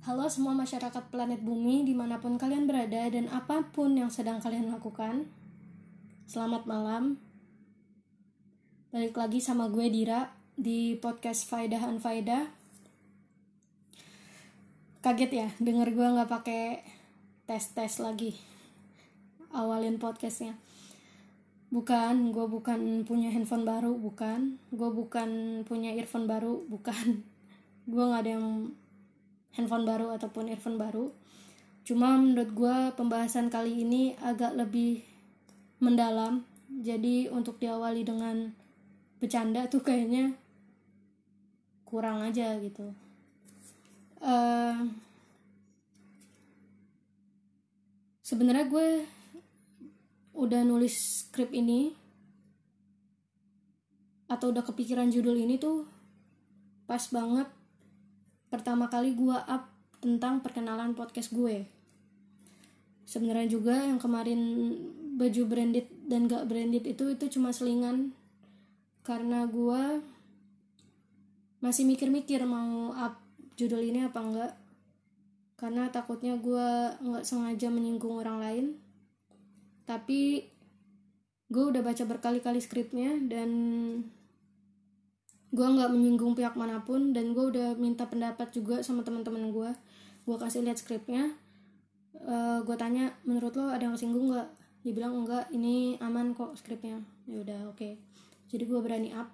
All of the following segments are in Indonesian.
Halo semua masyarakat planet bumi di mana pun kalian berada dan apa pun yang sedang kalian lakukan. Selamat malam. Balik lagi sama gue Dira di podcast Faidah Anfaidah Kaget ya denger gue gak pakai tes-tes lagi. Awalin podcastnya. Bukan, gue bukan punya handphone baru, bukan. Gue bukan punya earphone baru, bukan. Gue gak ada yang handphone baru ataupun earphone baru. Cuma menurut gue pembahasan kali ini agak lebih mendalam. Jadi untuk diawali dengan bercanda tuh kayaknya kurang aja gitu. Uh, sebenarnya gue udah nulis skrip ini atau udah kepikiran judul ini tuh pas banget pertama kali gue up tentang perkenalan podcast gue. Sebenarnya juga yang kemarin baju branded dan gak branded itu itu cuma selingan. Karena gue masih mikir-mikir mau up judul ini apa enggak. Karena takutnya gue nggak sengaja menyinggung orang lain. Tapi gue udah baca berkali-kali skripnya dan gue nggak menyinggung pihak mana pun dan gue udah minta pendapat juga sama teman-teman gue gue kasih lihat skripnya uh, eh, gue tanya menurut lo ada yang kesinggung nggak? Dibilang enggak ini aman kok skripnya. Ya udah oke. Okay. jadi gue berani up.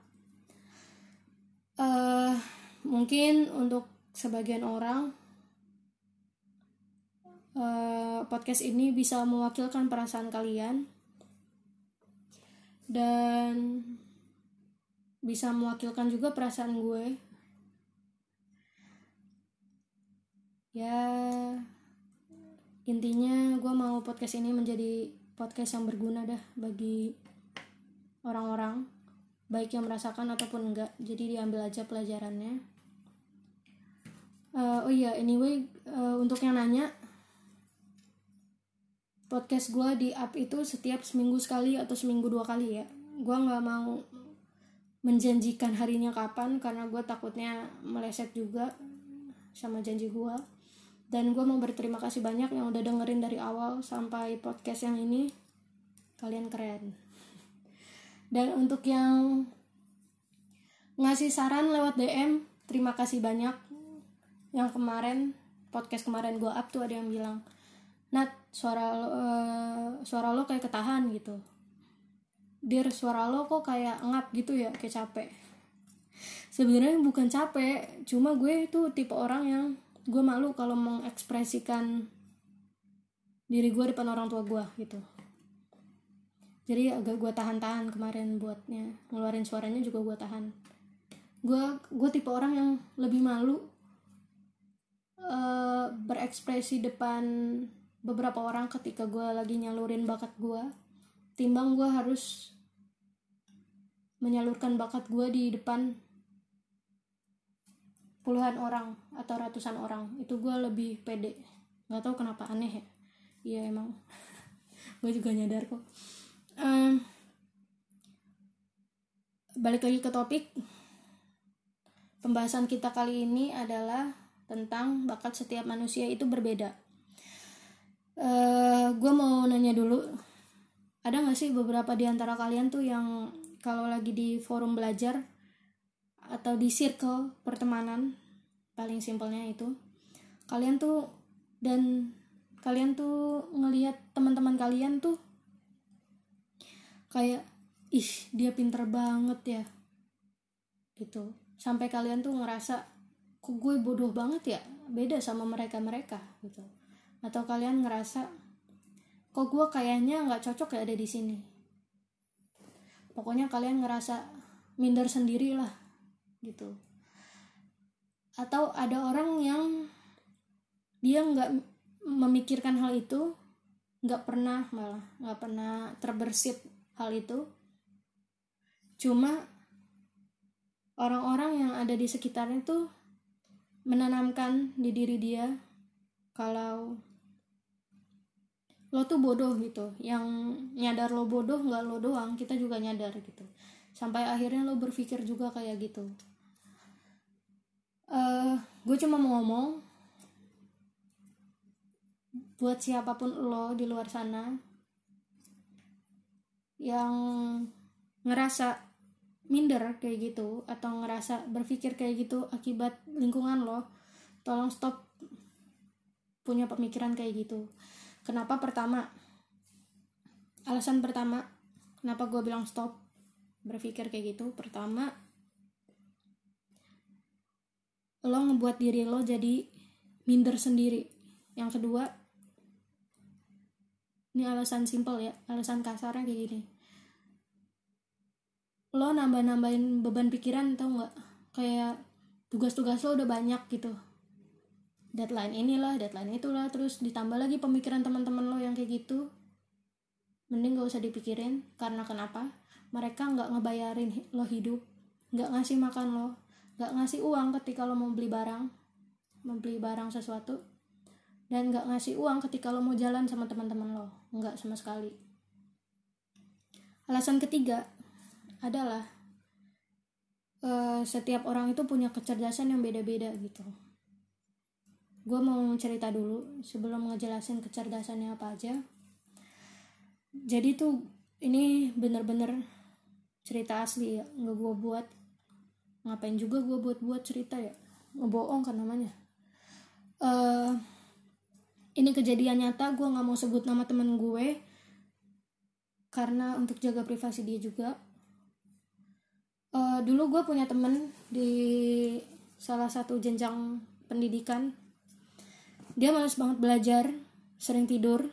Uh, mungkin untuk sebagian orang uh, podcast ini bisa mewakilkan perasaan kalian. Dan bisa mewakilkan juga perasaan gue. Ya intinya gue mau podcast ini menjadi podcast yang berguna dah bagi orang-orang baik yang merasakan ataupun enggak. Jadi diambil aja pelajarannya. Uh, oh iya anyway uh, untuk yang nanya podcast gue di up itu setiap seminggu sekali atau seminggu dua kali ya? Gue nggak mau menjanjikan harinya kapan karena gue takutnya meleset juga sama janji gue dan gue mau berterima kasih banyak yang udah dengerin dari awal sampai podcast yang ini. Kalian keren. Dan untuk yang ngasih saran lewat DM terima kasih banyak. Yang kemarin podcast kemarin gue up tuh ada yang bilang Nat suara lo, uh, suara lo kayak ketahan gitu dir suara lo kok kayak ngap gitu ya kayak capek. Sebenarnya bukan capek cuma gue itu tipe orang yang gue malu kalau mengekspresikan diri gue depan orang tua gue gitu. Jadi agak gue tahan-tahan kemarin buatnya ngeluarin suaranya juga gue tahan. Gue gue tipe orang yang lebih malu uh, berekspresi depan beberapa orang ketika gue lagi nyalurin bakat gue. Timbang gue harus menyalurkan bakat gue di depan puluhan orang atau ratusan orang. Itu gue lebih pede. Nggak tahu kenapa aneh ya? Iya emang. Gue juga nyadar kok. Um, balik lagi ke topik. Pembahasan kita kali ini adalah tentang bakat setiap manusia itu berbeda. Uh, gue mau nanya dulu. Ada gak sih beberapa di antara kalian tuh yang kalau lagi di forum belajar atau di circle pertemanan paling simpelnya itu kalian tuh dan kalian tuh ngelihat teman-teman kalian tuh kayak ih dia pinter banget ya gitu. Sampai kalian tuh ngerasa kok gue bodoh banget ya? Beda sama mereka mereka gitu. Atau kalian ngerasa kok gue kayaknya nggak cocok ya ada di sini pokoknya kalian ngerasa minder sendiri lah gitu. Atau ada orang yang dia nggak memikirkan hal itu nggak pernah malah nggak pernah terbersit hal itu. Cuma orang-orang yang ada di sekitarnya tuh menanamkan di diri dia kalau lo tuh bodoh gitu. Yang nyadar lo bodoh nggak lo doang kita juga nyadar gitu. Sampai akhirnya lo berpikir juga kayak gitu. Uh, gue cuma mau ngomong buat siapa pun lo di luar sana yang ngerasa minder kayak gitu atau ngerasa berpikir kayak gitu akibat lingkungan lo tolong stop punya pemikiran kayak gitu kenapa pertama? Alasan pertama kenapa gue bilang stop berpikir kayak gitu? Pertama lo ngebuat diri lo jadi minder sendiri. Yang kedua ini alasan simple ya alasan kasarnya kayak gini. Lo nambah-nambahin beban pikiran tau nggak? Kayak tugas-tugas lo udah banyak gitu deadline inilah deadline itulah. Terus ditambah lagi pemikiran teman-teman lo yang kayak gitu. Mending gak usah dipikirin karena kenapa? Mereka nggak ngebayarin lo hidup nggak ngasih makan lo nggak ngasih uang ketika lo mau beli barang membeli barang sesuatu dan nggak ngasih uang ketika lo mau jalan sama teman-teman lo nggak sama sekali. Alasan ketiga adalah uh, setiap orang itu punya kecerdasan yang beda-beda gitu gue mau cerita dulu sebelum ngejelasin kecerdasannya apa aja. Jadi tuh ini bener-bener cerita asli ya nggak gue buat. Ngapain juga gue buat-buat cerita ya? Ngebohong kan namanya. Uh, ini kejadian nyata gue nggak mau sebut nama temen gue karena untuk jaga privasi dia juga. Uh, dulu gue punya temen di salah satu jenjang pendidikan dia males banget belajar sering tidur.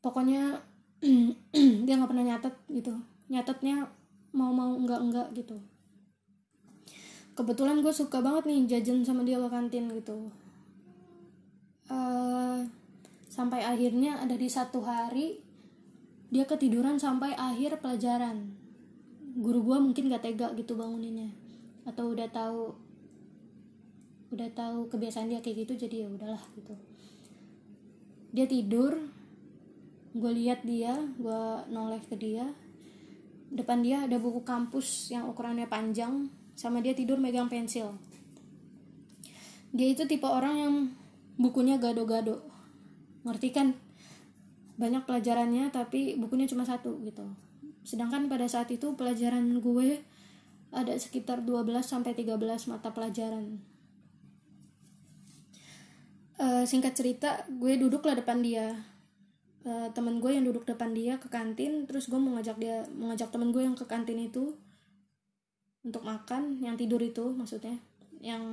Pokoknya dia nggak pernah nyatet gitu. Nyatetnya mau mau enggak enggak gitu. Kebetulan gue suka banget nih jajan sama dia ke kantin gitu. Uh, sampai akhirnya ada di satu hari dia ketiduran sampai akhir pelajaran. Guru gue mungkin gak tega gitu banguninnya atau udah tahu udah tahu kebiasaan dia kayak gitu jadi ya udahlah gitu. Dia tidur gue lihat dia gue noleh ke dia. Depan dia ada buku kampus yang ukurannya panjang sama dia tidur megang pensil. Dia itu tipe orang yang bukunya gado-gado. Ngerti kan? Banyak pelajarannya tapi bukunya cuma satu gitu. Sedangkan pada saat itu pelajaran gue ada sekitar 12 sampai 13 mata pelajaran uh, singkat cerita gue duduk lah depan dia. Uh, temen gue yang duduk depan dia ke kantin terus gue mau ngajak dia mengajak temen gue yang ke kantin itu untuk makan yang tidur itu maksudnya. Yang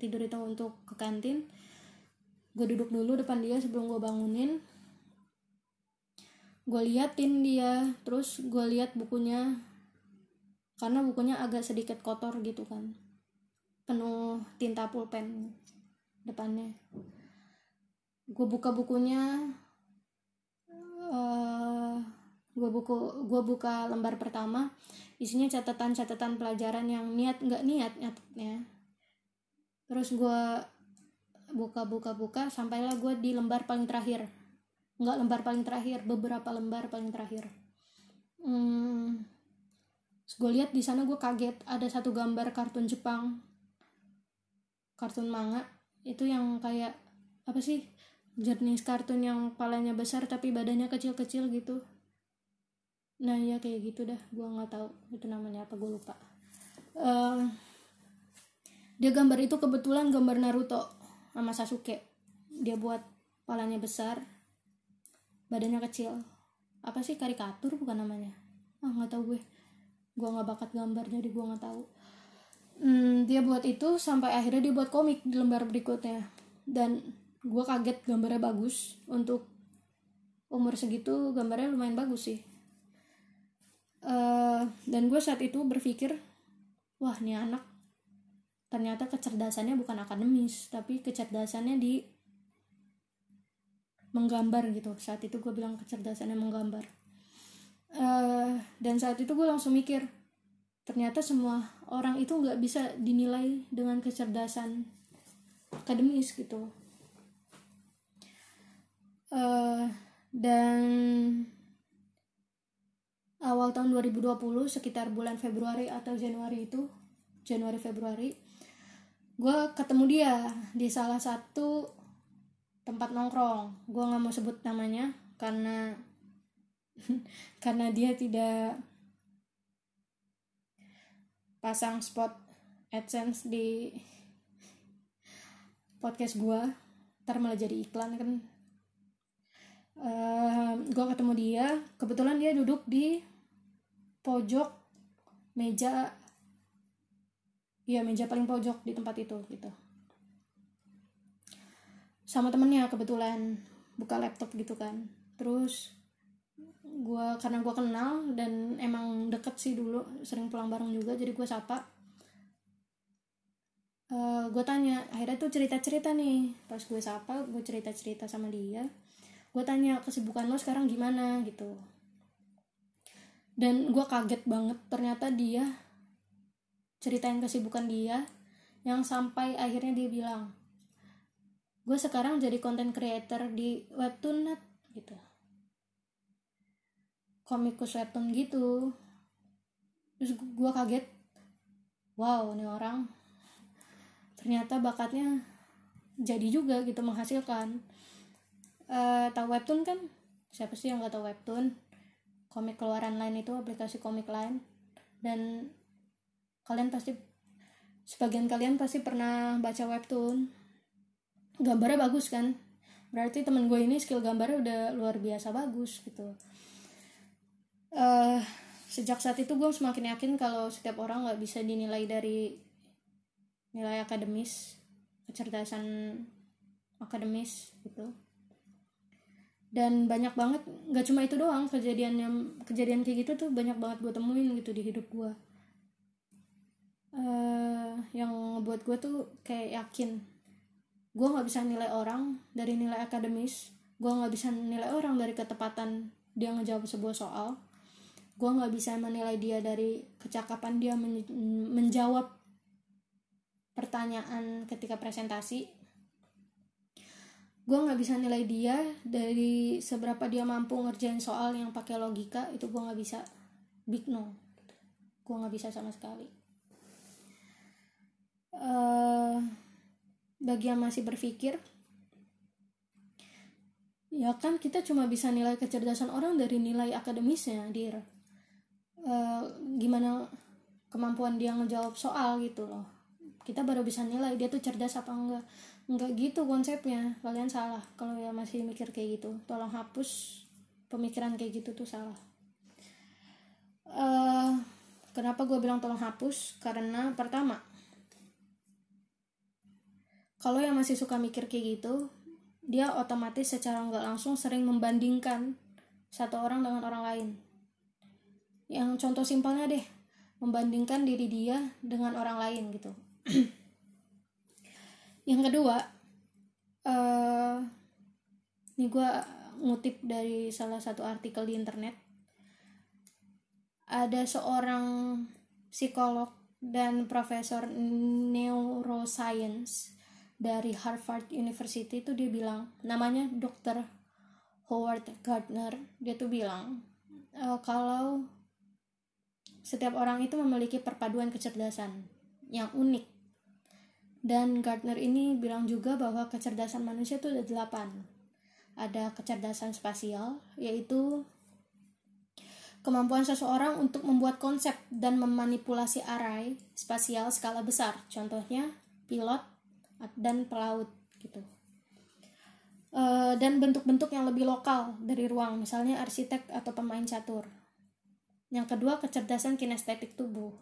tidur itu untuk ke kantin. Gue duduk dulu depan dia sebelum gue bangunin. Gue liatin dia terus gue liat bukunya. Karena bukunya agak sedikit kotor gitu kan. Penuh tinta pulpen depannya. Gue buka bukunya uh, gue buku gue buka lembar pertama. Isinya catatan-catatan pelajaran yang niat nggak niat nyatetnya terus gue buka-buka-buka sampailah gue di lembar paling terakhir. Nggak lembar paling terakhir beberapa lembar paling terakhir. Hmm, gue lihat di sana gue kaget ada satu gambar kartun Jepang. Kartun manga itu yang kayak apa sih jenis kartun yang palanya besar tapi badannya kecil-kecil gitu. Nah ya kayak gitu dah. Gue nggak tahu itu namanya apa gue lupa. Uh, dia gambar itu kebetulan gambar Naruto sama Sasuke. Dia buat palanya besar badannya kecil. Apa sih karikatur bukan namanya? Ah nggak tahu gue. Gue nggak bakat gambar jadi gue nggak tahu hmm, dia buat itu sampai akhirnya dia buat komik di lembar berikutnya. Dan gue kaget gambarnya bagus. Untuk umur segitu gambarnya lumayan bagus sih. Uh, dan gue saat itu berpikir wah ini anak. Ternyata kecerdasannya bukan akademis tapi kecerdasannya di menggambar gitu. Saat itu gue bilang kecerdasannya menggambar. Uh, dan saat itu gue langsung mikir ternyata semua orang itu nggak bisa dinilai dengan kecerdasan akademis gitu. Uh, dan awal tahun 2020 sekitar bulan Februari atau Januari itu Januari Februari gue ketemu dia di salah satu tempat nongkrong. Gue nggak mau sebut namanya karena karena dia tidak pasang spot adsense di podcast gue ntar malah jadi iklan kan. Uh, gue ketemu dia. Kebetulan dia duduk di pojok meja. Ya meja paling pojok di tempat itu gitu. Sama temennya kebetulan. Buka laptop gitu kan. Terus gue karena gue kenal dan emang deket sih dulu sering pulang bareng juga jadi gue sapa. Uh, eh, gue tanya akhirnya tuh cerita cerita nih. Pas gue sapa gue cerita cerita sama dia. Gue tanya kesibukan lo sekarang gimana? gitu. Dan gue kaget banget ternyata dia ceritain kesibukan dia yang sampai akhirnya dia bilang gue sekarang jadi content creator di webtoon net gitu komikus webtoon gitu. Terus gue kaget. Wow ini orang ternyata bakatnya jadi juga gitu menghasilkan. Uh, tahu webtoon kan? Siapa sih yang gak tahu webtoon? Komik keluaran lain itu aplikasi komik lain. Dan kalian pasti sebagian kalian pasti pernah baca webtoon. Gambarnya bagus kan? Berarti temen gue ini skill gambarnya udah luar biasa bagus gitu uh, sejak saat itu gue semakin yakin kalau setiap orang nggak bisa dinilai dari nilai akademis kecerdasan akademis gitu. Dan banyak banget nggak cuma itu doang kejadian yang kejadian kayak gitu tuh banyak banget gue temuin gitu di hidup gue uh, yang buat gue tuh kayak yakin gue nggak bisa nilai orang dari nilai akademis gue nggak bisa nilai orang dari ketepatan dia ngejawab sebuah soal gue nggak bisa menilai dia dari kecakapan dia men menjawab pertanyaan ketika presentasi. Gue nggak bisa nilai dia dari seberapa dia mampu ngerjain soal yang pakai logika itu gue nggak bisa. Big no. Gue nggak bisa sama sekali. Uh, bagi yang masih berpikir ya kan kita cuma bisa nilai kecerdasan orang dari nilai akademisnya dir uh, gimana kemampuan dia ngejawab soal gitu loh. Kita baru bisa nilai dia tuh cerdas apa enggak. Enggak gitu konsepnya. Kalian salah kalau ya masih mikir kayak gitu. Tolong hapus pemikiran kayak gitu tuh salah. Uh, kenapa gue bilang tolong hapus? Karena pertama kalau yang masih suka mikir kayak gitu dia otomatis secara nggak langsung sering membandingkan satu orang dengan orang lain yang contoh simpelnya deh membandingkan diri dia dengan orang lain gitu yang kedua uh, ini gue ngutip dari salah satu artikel di internet ada seorang psikolog dan profesor neuroscience dari Harvard University itu dia bilang namanya Dr. Howard Gardner dia tuh bilang uh, kalau setiap orang itu memiliki perpaduan kecerdasan yang unik dan Gardner ini bilang juga bahwa kecerdasan manusia itu ada delapan. Ada kecerdasan spasial, yaitu kemampuan seseorang untuk membuat konsep dan memanipulasi array spasial skala besar. Contohnya pilot dan pelaut gitu. E, dan bentuk-bentuk yang lebih lokal dari ruang, misalnya arsitek atau pemain catur. Yang kedua, kecerdasan kinestetik tubuh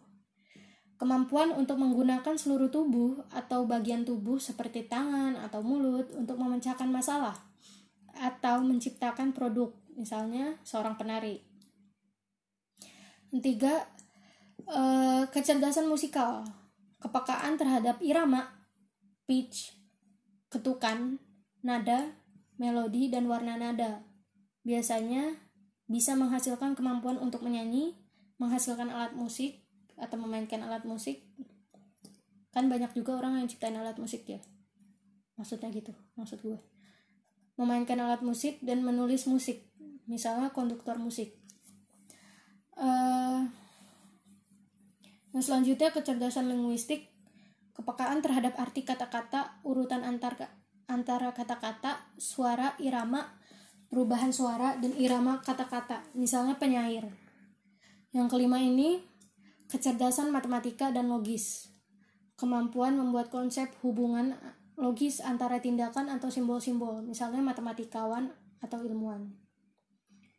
Kemampuan untuk menggunakan seluruh tubuh atau bagian tubuh seperti tangan atau mulut untuk memecahkan masalah atau menciptakan produk, misalnya seorang penari. Tiga, eh, kecerdasan musikal, kepekaan terhadap irama, pitch, ketukan, nada, melodi, dan warna nada. Biasanya bisa menghasilkan kemampuan untuk menyanyi, menghasilkan alat musik, atau memainkan alat musik. Kan banyak juga orang yang ciptain alat musik ya. Maksudnya gitu maksud gue. Memainkan alat musik dan menulis musik. Misalnya konduktor musik. Uh, nah selanjutnya kecerdasan linguistik kepekaan terhadap arti kata-kata urutan antar antara kata-kata, suara, irama, perubahan suara, dan irama kata-kata, misalnya penyair. Yang kelima ini, kecerdasan matematika dan logis. Kemampuan membuat konsep hubungan logis antara tindakan atau simbol-simbol, misalnya matematikawan atau ilmuwan.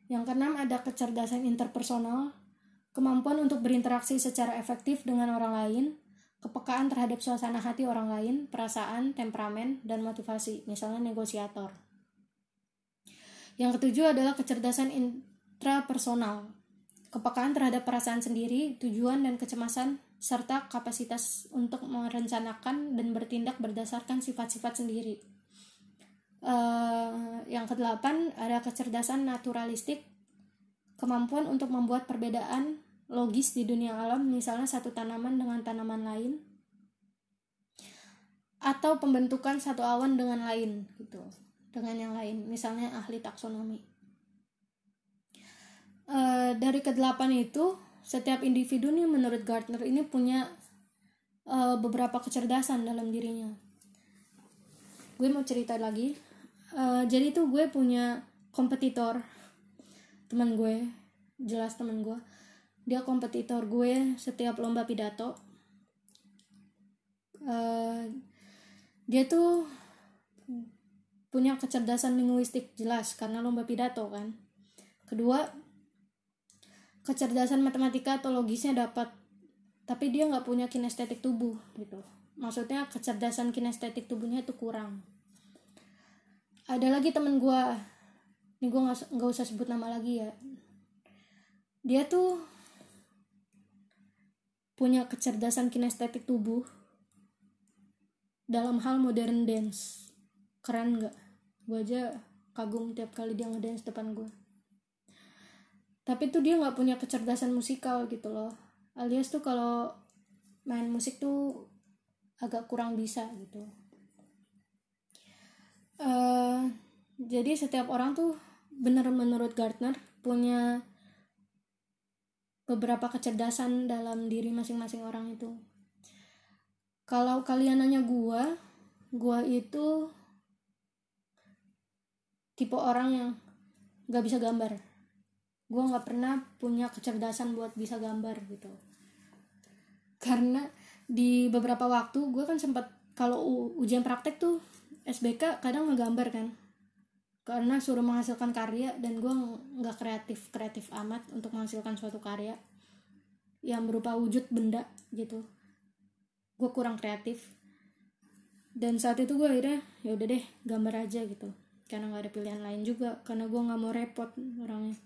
Yang keenam ada kecerdasan interpersonal, kemampuan untuk berinteraksi secara efektif dengan orang lain, kepekaan terhadap suasana hati orang lain, perasaan, temperamen, dan motivasi, misalnya negosiator. Yang ketujuh adalah kecerdasan intrapersonal, kepekaan terhadap perasaan sendiri, tujuan dan kecemasan, serta kapasitas untuk merencanakan dan bertindak berdasarkan sifat-sifat sendiri. Uh, yang kedelapan ada kecerdasan naturalistik, kemampuan untuk membuat perbedaan logis di dunia alam, misalnya satu tanaman dengan tanaman lain, atau pembentukan satu awan dengan lain, gitu, dengan yang lain, misalnya ahli taksonomi. E, dari kedelapan itu, setiap individu nih menurut Gardner ini punya e, beberapa kecerdasan dalam dirinya. Gue mau cerita lagi. E, jadi tuh gue punya kompetitor, teman gue, jelas teman gue dia kompetitor gue setiap lomba pidato uh, dia tuh punya kecerdasan linguistik jelas karena lomba pidato kan. Kedua kecerdasan matematika atau logisnya dapat tapi dia nggak punya kinestetik tubuh gitu. Maksudnya kecerdasan kinestetik tubuhnya itu kurang. Ada lagi temen gue ini gue nggak usah sebut nama lagi ya. Dia tuh punya kecerdasan kinestetik tubuh dalam hal modern dance. Keren nggak gue aja kagum tiap kali dia ngedance depan gue tapi tuh dia nggak punya kecerdasan musikal gitu loh. Alias tuh kalau main musik tuh agak kurang bisa gitu. Uh, jadi setiap orang tuh bener menurut Gardner punya beberapa kecerdasan dalam diri masing-masing orang itu. Kalau kalian nanya gua gua itu tipe orang yang gak bisa gambar. Gua nggak pernah punya kecerdasan buat bisa gambar gitu. Karena di beberapa waktu gue kan sempat kalau ujian praktek tuh SBK kadang ngegambar kan. Karena suruh menghasilkan karya dan gue nggak kreatif kreatif amat untuk menghasilkan suatu karya yang berupa wujud benda gitu. Gue kurang kreatif. Dan saat itu gue akhirnya ya udah deh gambar aja gitu karena nggak ada pilihan lain juga karena gue nggak mau repot orangnya.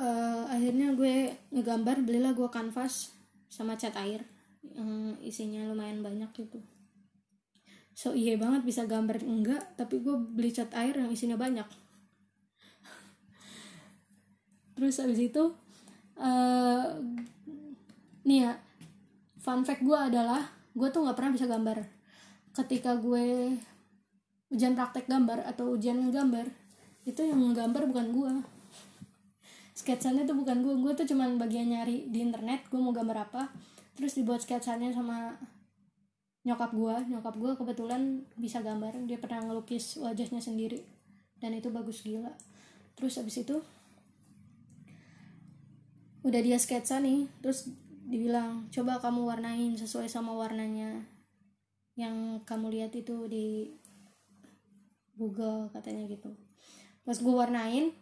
Uh, akhirnya gue ngegambar belilah gue kanvas sama cat air yang isinya lumayan banyak gitu. So iya banget bisa gambar enggak tapi gue beli cat air yang isinya banyak. Terus abis itu uh, nih ya fun fact gue adalah gue tuh nggak pernah bisa gambar. Ketika gue ujian praktek gambar atau ujian gambar itu yang gambar bukan gue sketsanya tuh bukan gue gue tuh cuman bagian nyari di internet gue mau gambar apa terus dibuat sketsanya sama nyokap gue nyokap gue kebetulan bisa gambar dia pernah ngelukis wajahnya sendiri dan itu bagus gila. Terus abis itu udah dia sketsa nih terus dibilang coba kamu warnain sesuai sama warnanya yang kamu lihat itu di Google katanya gitu. Pas gue warnain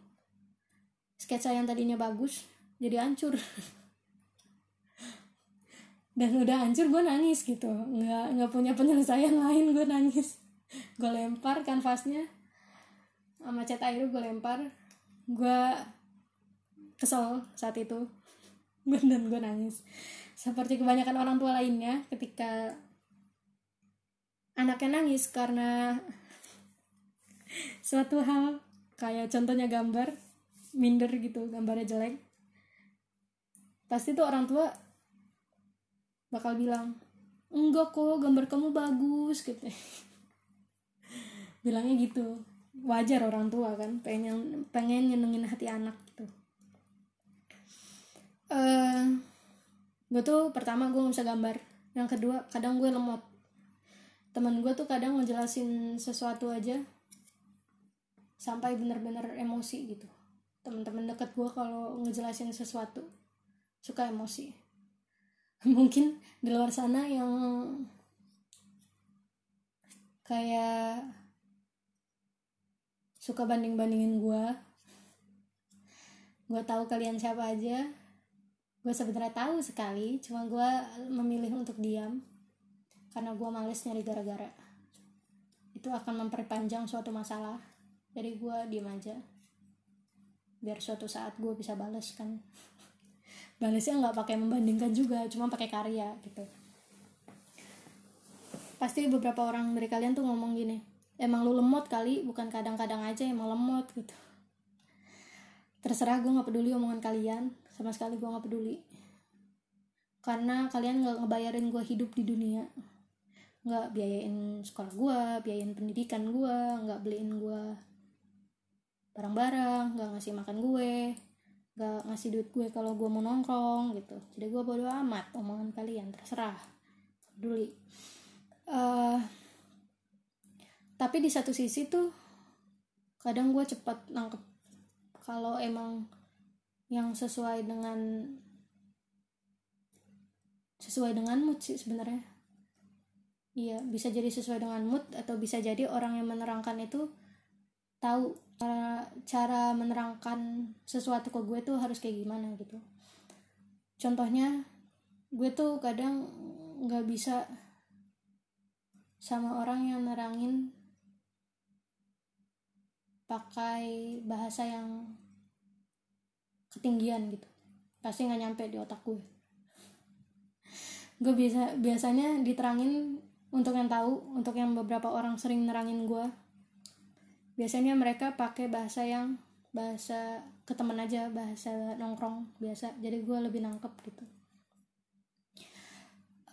sketsa yang tadinya bagus jadi hancur. Dan udah hancur gue nangis gitu. Nggak nggak punya penyelesaian lain gue nangis. Gue lempar kanvasnya sama cat air gue lempar. Gue kesel saat itu. Dan gue nangis. Seperti kebanyakan orang tua lainnya ketika anaknya nangis karena suatu hal kayak contohnya gambar minder gitu gambarnya jelek. Pasti tuh orang tua bakal bilang enggak kok gambar kamu bagus gitu. Bilangnya gitu. Wajar orang tua kan pengen pengen nyenengin hati anak gitu. Uh, eh, gue tuh pertama gue nggak bisa gambar. Yang kedua kadang gue lemot. Teman gue tuh kadang ngejelasin sesuatu aja sampai bener-bener emosi gitu. Teman-teman deket gue kalau ngejelasin sesuatu suka emosi. Mungkin di luar sana yang kayak suka banding-bandingin gue gue tahu kalian siapa aja. Gue sebenarnya tahu sekali cuma gue memilih untuk diam karena gue males nyari gara-gara. Itu akan memperpanjang suatu masalah jadi gue diem aja. Biar suatu saat gue bisa bales kan. Balesnya nggak pakai membandingkan juga cuma pakai karya gitu. Pasti beberapa orang dari kalian tuh ngomong gini emang lu lemot kali bukan kadang-kadang aja emang lemot gitu. Terserah gue nggak peduli omongan kalian. Sama sekali gue nggak peduli. Karena kalian nggak ngebayarin gue hidup di dunia. Nggak biayain sekolah gue biayain pendidikan gue nggak beliin gue barang-barang nggak ngasih makan gue nggak ngasih duit gue kalau gue mau nongkrong gitu. Jadi gue bodo amat omongan kalian terserah. Peduli. Uh, tapi di satu sisi tuh kadang gue cepat nangkep kalau emang yang sesuai dengan sesuai dengan mood sih sebenarnya. Iya bisa jadi sesuai dengan mood atau bisa jadi orang yang menerangkan itu tahu cara cara menerangkan sesuatu ke gue tuh harus kayak gimana gitu. Contohnya gue tuh kadang nggak bisa sama orang yang nerangin pakai bahasa yang ketinggian gitu. Pasti nggak nyampe di otak gue. Gue bisa biasanya diterangin untuk yang tahu untuk yang beberapa orang sering nerangin gue biasanya mereka pakai bahasa yang bahasa ke temen aja bahasa nongkrong biasa. Jadi gue lebih nangkep gitu.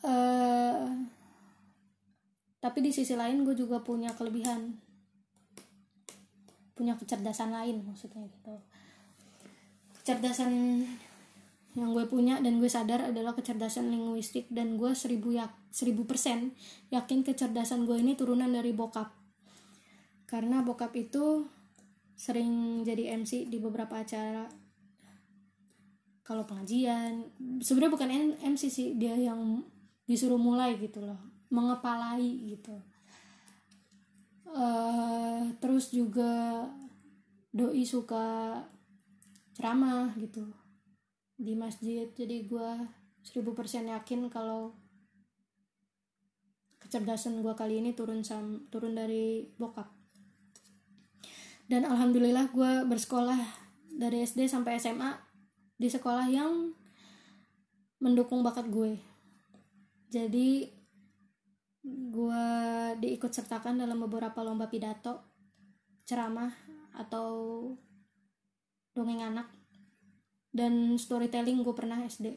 Uh, tapi di sisi lain gue juga punya kelebihan. Punya kecerdasan lain maksudnya gitu. Kecerdasan yang gue punya dan gue sadar adalah kecerdasan linguistik dan gue seribu ya seribu persen yakin kecerdasan gue ini turunan dari bokap karena bokap itu sering jadi MC di beberapa acara. Kalau pengajian sebenarnya bukan MC sih dia yang disuruh mulai gitu loh mengepalai gitu. Uh, terus juga doi suka ceramah gitu di masjid. Jadi gue seribu persen yakin kalau kecerdasan gue kali ini turun sam turun dari bokap dan alhamdulillah gue bersekolah dari SD sampai SMA di sekolah yang mendukung bakat gue. Jadi gue diikut sertakan dalam beberapa lomba pidato ceramah atau dongeng anak dan storytelling gue pernah SD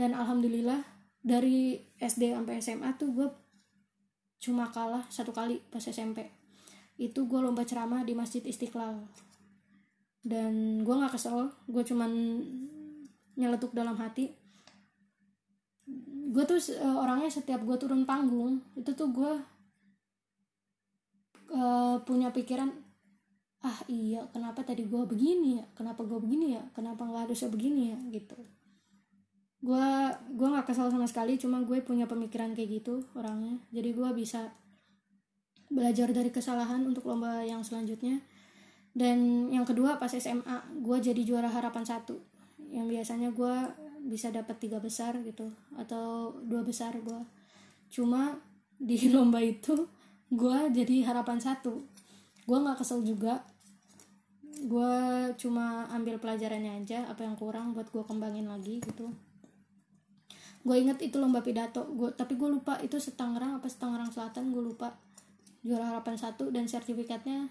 dan alhamdulillah dari SD sampai SMA tuh gue cuma kalah satu kali pas SMP itu gue lomba ceramah di Masjid Istiqlal. Dan gue nggak kesel gue cuman nyeletuk dalam hati. Gue tuh uh, orangnya setiap gue turun panggung itu tuh gue uh, punya pikiran ah iya kenapa tadi gue begini ya? Kenapa gue begini ya? Kenapa nggak harusnya begini ya? Gitu. Gue gue nggak kesal sama sekali cuma gue punya pemikiran kayak gitu orangnya. Jadi gue bisa belajar dari kesalahan untuk lomba yang selanjutnya. Dan yang kedua pas SMA gue jadi juara harapan satu. Yang biasanya gue bisa dapat tiga besar gitu atau dua besar gue cuma di lomba itu gue jadi harapan satu. Gue nggak kesel juga. Gue cuma ambil pelajarannya aja apa yang kurang buat gue kembangin lagi gitu. Gue inget itu lomba pidato. Gue tapi gue lupa itu setangerang apa setangerang selatan gue lupa juara harapan satu dan sertifikatnya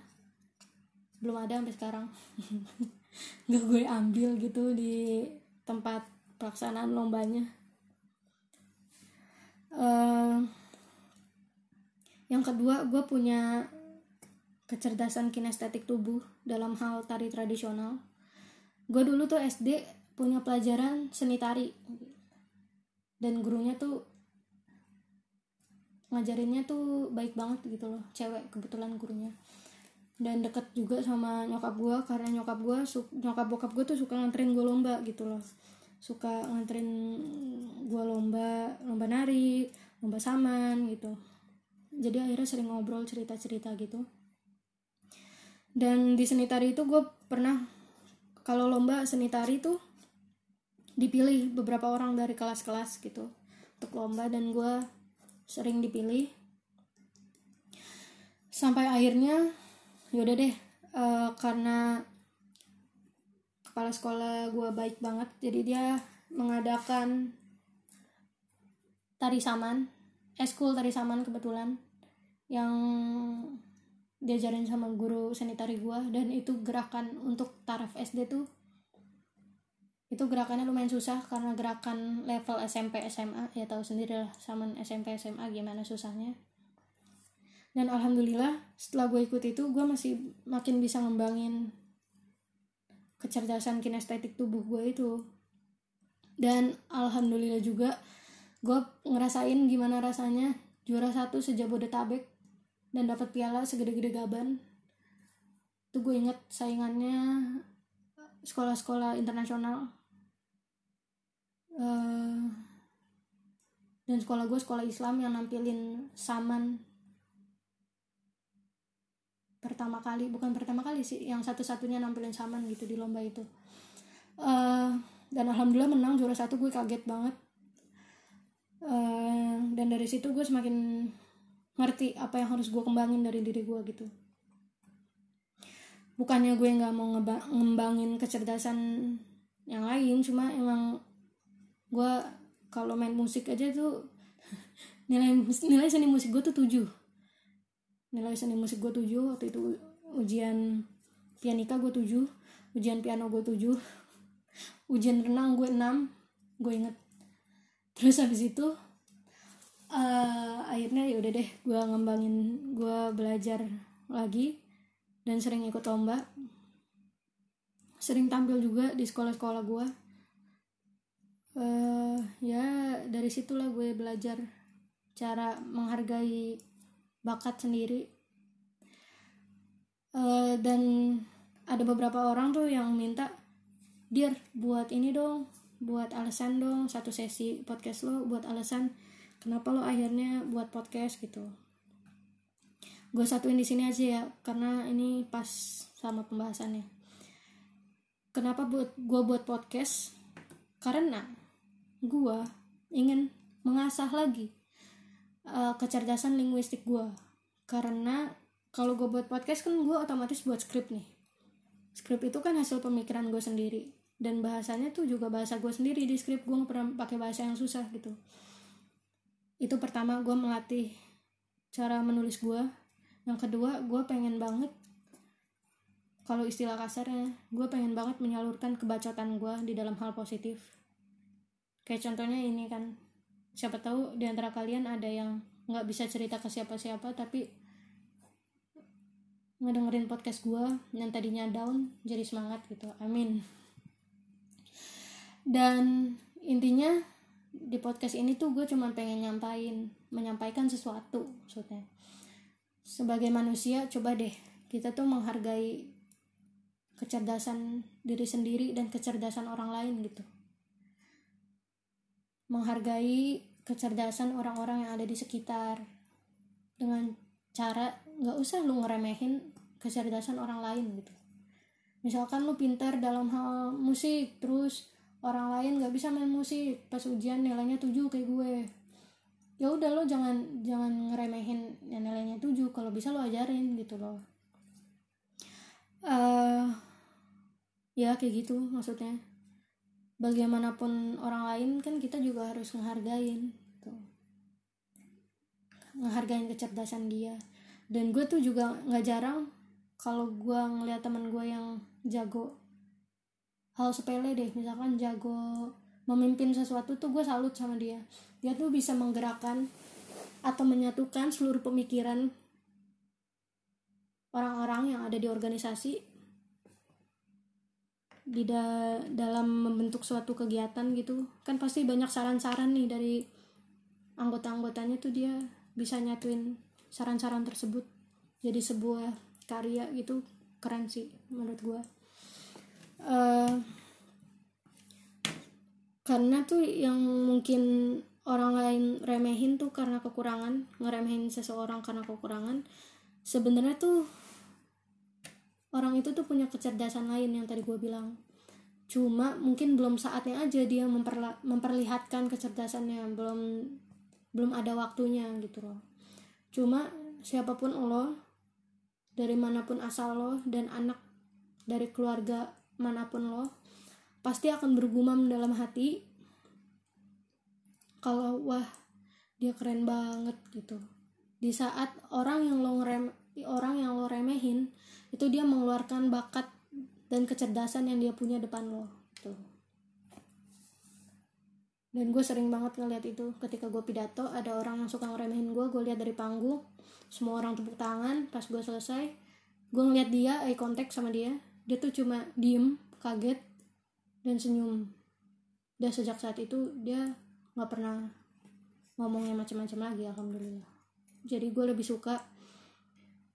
belum ada sampai sekarang. Nggak gue ambil gitu di tempat pelaksanaan lombanya. Uh, yang kedua gue punya kecerdasan kinestetik tubuh dalam hal tari tradisional. Gue dulu tuh SD punya pelajaran seni tari. Dan gurunya tuh ngajarinnya tuh baik banget gitu loh cewek kebetulan gurunya. Dan deket juga sama nyokap gue karena nyokap gue nyokap bokap gue tuh suka nganterin gue lomba gitu loh. Suka nganterin gue lomba lomba nari lomba saman gitu. Jadi akhirnya sering ngobrol cerita cerita gitu. Dan di seni tari itu gue pernah kalau lomba seni tari tuh dipilih beberapa orang dari kelas-kelas gitu untuk lomba dan gue sering dipilih. Sampai akhirnya yaudah deh uh, karena kepala sekolah gue baik banget jadi dia mengadakan tari saman eskul tari saman kebetulan yang diajarin sama guru seni tari gue dan itu gerakan untuk taraf SD tuh itu gerakannya lumayan susah karena gerakan level SMP SMA ya tahu sendiri lah sama SMP SMA gimana susahnya. Dan alhamdulillah setelah gue ikut itu gue masih makin bisa ngembangin kecerdasan kinestetik tubuh gue itu. Dan alhamdulillah juga gue ngerasain gimana rasanya juara satu sejabodetabek dan dapat piala segede-gede gaban. Itu gue inget saingannya sekolah-sekolah internasional uh, dan sekolah gue sekolah Islam yang nampilin saman pertama kali bukan pertama kali sih yang satu-satunya nampilin saman gitu di lomba itu. Uh, dan alhamdulillah menang juara satu gue kaget banget. Uh, dan dari situ gue semakin ngerti apa yang harus gue kembangin dari diri gue gitu. Bukannya gue nggak mau ngembangin kecerdasan yang lain cuma emang gue kalau main musik aja tuh nilai nilai seni musik gue tuh tujuh. Nilai seni musik gue tujuh waktu itu ujian pianika gue tujuh ujian piano gue tujuh ujian renang gue enam gue inget. Terus habis itu uh, akhirnya ya udah deh gue ngembangin gue belajar lagi dan sering ikut lomba. Sering tampil juga di sekolah-sekolah gue uh, ya dari situlah gue belajar cara menghargai bakat sendiri. Uh, dan ada beberapa orang tuh yang minta dir buat ini dong buat alasan dong satu sesi podcast lo buat alasan kenapa lo akhirnya buat podcast gitu. Gue satuin di sini aja ya karena ini pas sama pembahasannya. Kenapa buat gue buat podcast? Karena gue ingin mengasah lagi uh, kecerdasan linguistik gue karena kalau gue buat podcast kan gue otomatis buat skrip nih. Skrip itu kan hasil pemikiran gue sendiri. Dan bahasanya tuh juga bahasa gue sendiri. Di skrip gue pernah pakai bahasa yang susah gitu. Itu pertama gue melatih cara menulis gue yang kedua gue pengen banget kalau istilah kasarnya gue pengen banget menyalurkan kebacotan gue di dalam hal positif kayak contohnya ini kan siapa tahu di antara kalian ada yang nggak bisa cerita ke siapa-siapa tapi ngedengerin podcast gue yang tadinya down jadi semangat gitu. Amin. Dan intinya di podcast ini tuh gue cuma pengen nyampain menyampaikan sesuatu maksudnya. Sebagai manusia coba deh kita tuh menghargai kecerdasan diri sendiri dan kecerdasan orang lain gitu menghargai kecerdasan orang-orang yang ada di sekitar. Dengan cara nggak usah lu ngeremehin kecerdasan orang lain gitu. Misalkan lu pintar dalam hal musik terus orang lain nggak bisa main musik pas ujian nilainya 7 kayak gue. Ya udah lo jangan jangan ngeremehin yang nilainya 7 kalau bisa lo ajarin gitu loh. Uh, ya kayak gitu maksudnya bagaimanapun orang lain kan kita juga harus ngehargain tuh ngehargain kecerdasan dia. Dan gue tuh juga nggak jarang kalau gue ngeliat teman gue yang jago hal sepele deh. Misalkan jago memimpin sesuatu tuh gue salut sama dia. Dia tuh bisa menggerakkan atau menyatukan seluruh pemikiran orang-orang yang ada di organisasi di da dalam membentuk suatu kegiatan gitu. Kan pasti banyak saran-saran nih dari anggota-anggotanya tuh dia bisa nyatuin saran-saran tersebut. Jadi sebuah karya gitu keren sih menurut gue uh, karena tuh yang mungkin orang lain remehin tuh karena kekurangan ngeremehin seseorang karena kekurangan sebenarnya tuh orang itu tuh punya kecerdasan lain yang tadi gue bilang. Cuma mungkin belum saatnya aja dia memperla memperlihatkan kecerdasannya belum belum ada waktunya gitu loh. Cuma siapa pun lo dari mana pun asal lo dan anak dari keluarga mana pun lo pasti akan bergumam dalam hati kalau wah dia keren banget gitu. Di saat orang yang lo ngerem orang yang lo remehin itu dia mengeluarkan bakat dan kecerdasan yang dia punya depan lo tuh. Dan gue sering banget ngeliat itu. Ketika gue pidato ada orang yang suka ngeremehin gue gue lihat dari panggung semua orang tepuk tangan pas gue selesai gue ngeliat dia eye contact sama dia dia tuh cuma diem kaget dan senyum. Dan sejak saat itu dia nggak pernah ngomongnya macam-macam lagi alhamdulillah. Jadi gue lebih suka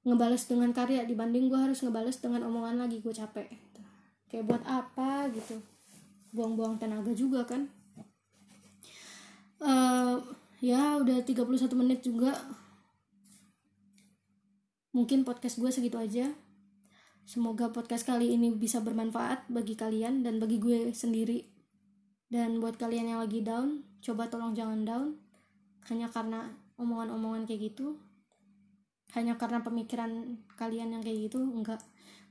ngebales dengan karya dibanding gue harus ngebales dengan omongan lagi gue capek. Kayak buat apa gitu? Buang-buang tenaga juga kan? Uh, ya udah 31 menit juga. Mungkin podcast gue segitu aja. Semoga podcast kali ini bisa bermanfaat bagi kalian dan bagi gue sendiri. Dan buat kalian yang lagi down coba tolong jangan down. Hanya karena omongan-omongan kayak gitu hanya karena pemikiran kalian yang kayak gitu enggak.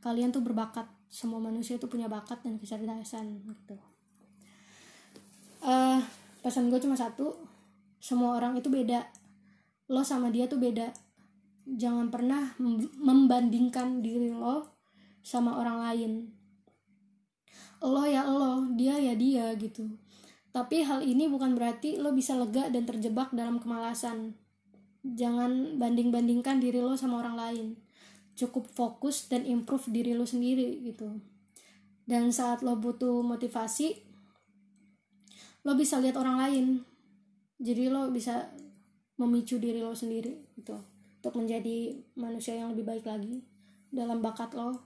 Kalian tuh berbakat. Semua manusia itu punya bakat dan kecerdasan gitu. Uh, pesan gue cuma satu. Semua orang itu beda. Lo sama dia tuh beda. Jangan pernah membandingkan diri lo sama orang lain. Lo ya lo dia ya dia gitu. Tapi hal ini bukan berarti lo bisa lega dan terjebak dalam kemalasan jangan banding-bandingkan diri lo sama orang lain. Cukup fokus dan improve diri lo sendiri gitu. Dan saat lo butuh motivasi lo bisa lihat orang lain. Jadi lo bisa memicu diri lo sendiri gitu. Untuk menjadi manusia yang lebih baik lagi dalam bakat lo.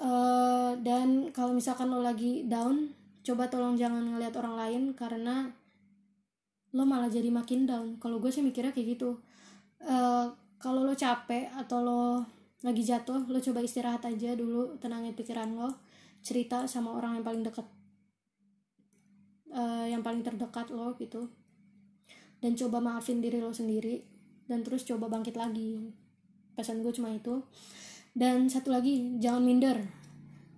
Uh, dan kalau misalkan lo lagi down coba tolong jangan ngelihat orang lain karena lo malah jadi makin down. Kalau gue sih mikirnya kayak gitu. Uh, kalau lo capek atau lo lagi jatuh lo coba istirahat aja dulu tenangin pikiran lo cerita sama orang yang paling dekat uh, yang paling terdekat lo gitu. Dan coba maafin diri lo sendiri dan terus coba bangkit lagi. Pesan gue cuma itu. Dan satu lagi jangan minder.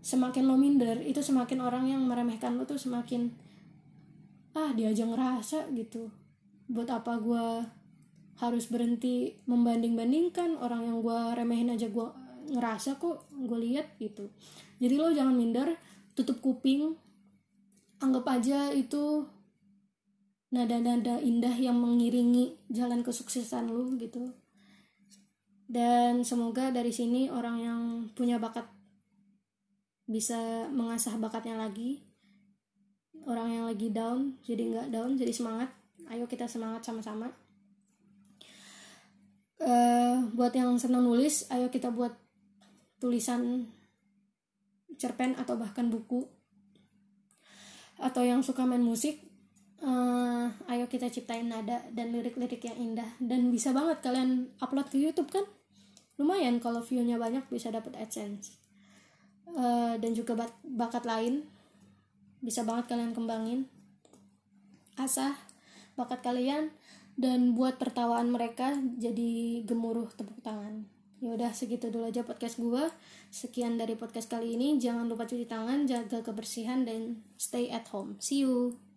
Semakin lo minder itu semakin orang yang meremehkan lo tuh semakin ah dia aja ngerasa gitu. Buat apa gue harus berhenti membanding-bandingkan? Orang yang gue remehin aja gue ngerasa kok gue lihat gitu. Jadi lo jangan minder tutup kuping anggap aja itu nada-nada indah yang mengiringi jalan kesuksesan lo gitu. Dan semoga dari sini orang yang punya bakat bisa mengasah bakatnya lagi orang yang lagi down jadi nggak down jadi semangat. Ayo kita semangat sama-sama. Uh, buat yang senang nulis ayo kita buat tulisan cerpen atau bahkan buku. Atau yang suka main musik uh, ayo kita ciptain nada dan lirik-lirik yang indah. Dan bisa banget kalian upload ke YouTube kan? Lumayan kalau viewnya banyak bisa dapat adsense. Uh, dan juga bakat lain bisa banget kalian kembangin. Asah bakat kalian dan buat tertawaan mereka jadi gemuruh tepuk tangan. Ya udah segitu dulu aja podcast gue sekian dari podcast kali ini. Jangan lupa cuci tangan jaga kebersihan dan stay at home. See you